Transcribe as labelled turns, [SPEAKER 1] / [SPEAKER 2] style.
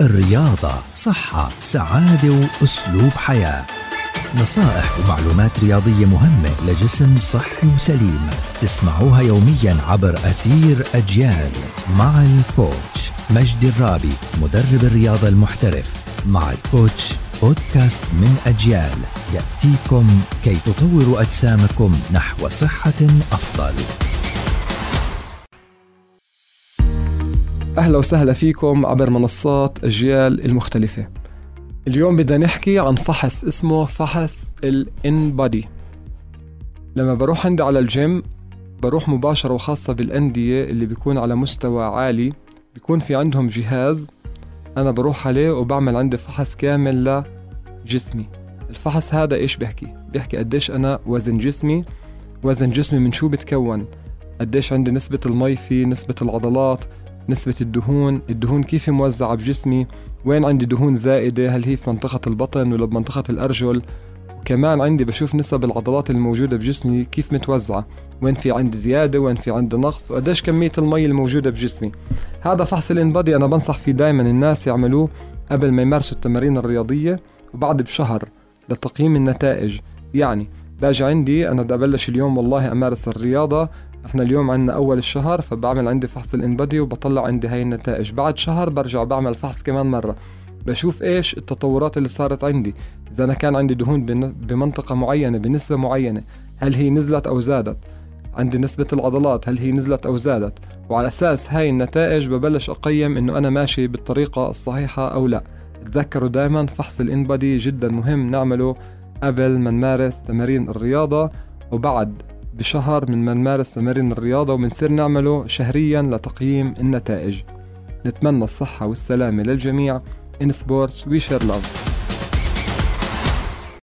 [SPEAKER 1] الرياضة صحة سعادة وأسلوب حياة. نصائح ومعلومات رياضية مهمة لجسم صحي وسليم. تسمعوها يوميا عبر أثير أجيال مع الكوتش. مجدي الرابي مدرب الرياضة المحترف. مع الكوتش بودكاست من أجيال. يأتيكم كي تطوروا أجسامكم نحو صحة أفضل.
[SPEAKER 2] أهلا وسهلا فيكم عبر منصات أجيال المختلفة. اليوم بدنا نحكي عن فحص اسمه فحص الان بادي لما بروح عندي على الجيم بروح مباشرة وخاصة بالأندية اللي بيكون على مستوى عالي بيكون في عندهم جهاز أنا بروح عليه وبعمل عندي فحص كامل لجسمي. الفحص هذا إيش بيحكي؟ بيحكي قديش أنا وزن جسمي وزن جسمي من شو بتكون؟ قديش عندي نسبة المي فيه نسبة العضلات نسبة الدهون. الدهون كيف موزعة بجسمي؟ وين عندي دهون زائدة؟ هل هي في منطقة البطن ولا بمنطقة الأرجل؟ وكمان عندي بشوف نسب العضلات الموجودة بجسمي كيف متوزعة؟ وين في عندي زيادة؟ وين في عندي نقص؟ وقديش كمية المي الموجودة بجسمي؟ هذا فحص الانبادي أنا بنصح فيه دايما الناس يعملوه قبل ما يمارسوا التمارين الرياضية وبعد بشهر لتقييم النتائج. يعني باجي عندي أنا بدي أبلش اليوم والله أمارس الرياضة. إحنا اليوم عندنا أول الشهر فبعمل عندي فحص الإنبادي وبطلع عندي هاي النتائج. بعد شهر برجع بعمل فحص كمان مرة. بشوف إيش التطورات اللي صارت عندي. إذا أنا كان عندي دهون بمنطقة معينة بنسبة معينة هل هي نزلت أو زادت؟ عندي نسبة العضلات هل هي نزلت أو زادت؟ وعلى أساس هاي النتائج ببلش أقيم إنه أنا ماشي بالطريقة الصحيحة أو لا. تذكروا دائما فحص الإنبادي جدا مهم نعمله قبل ما نمارس تمارين الرياضة وبعد بشهر من ما نمارس تمارين الرياضة وبنصير نعمله شهريا لتقييم النتائج. نتمنى الصحة والسلامة للجميع. In sports we share love.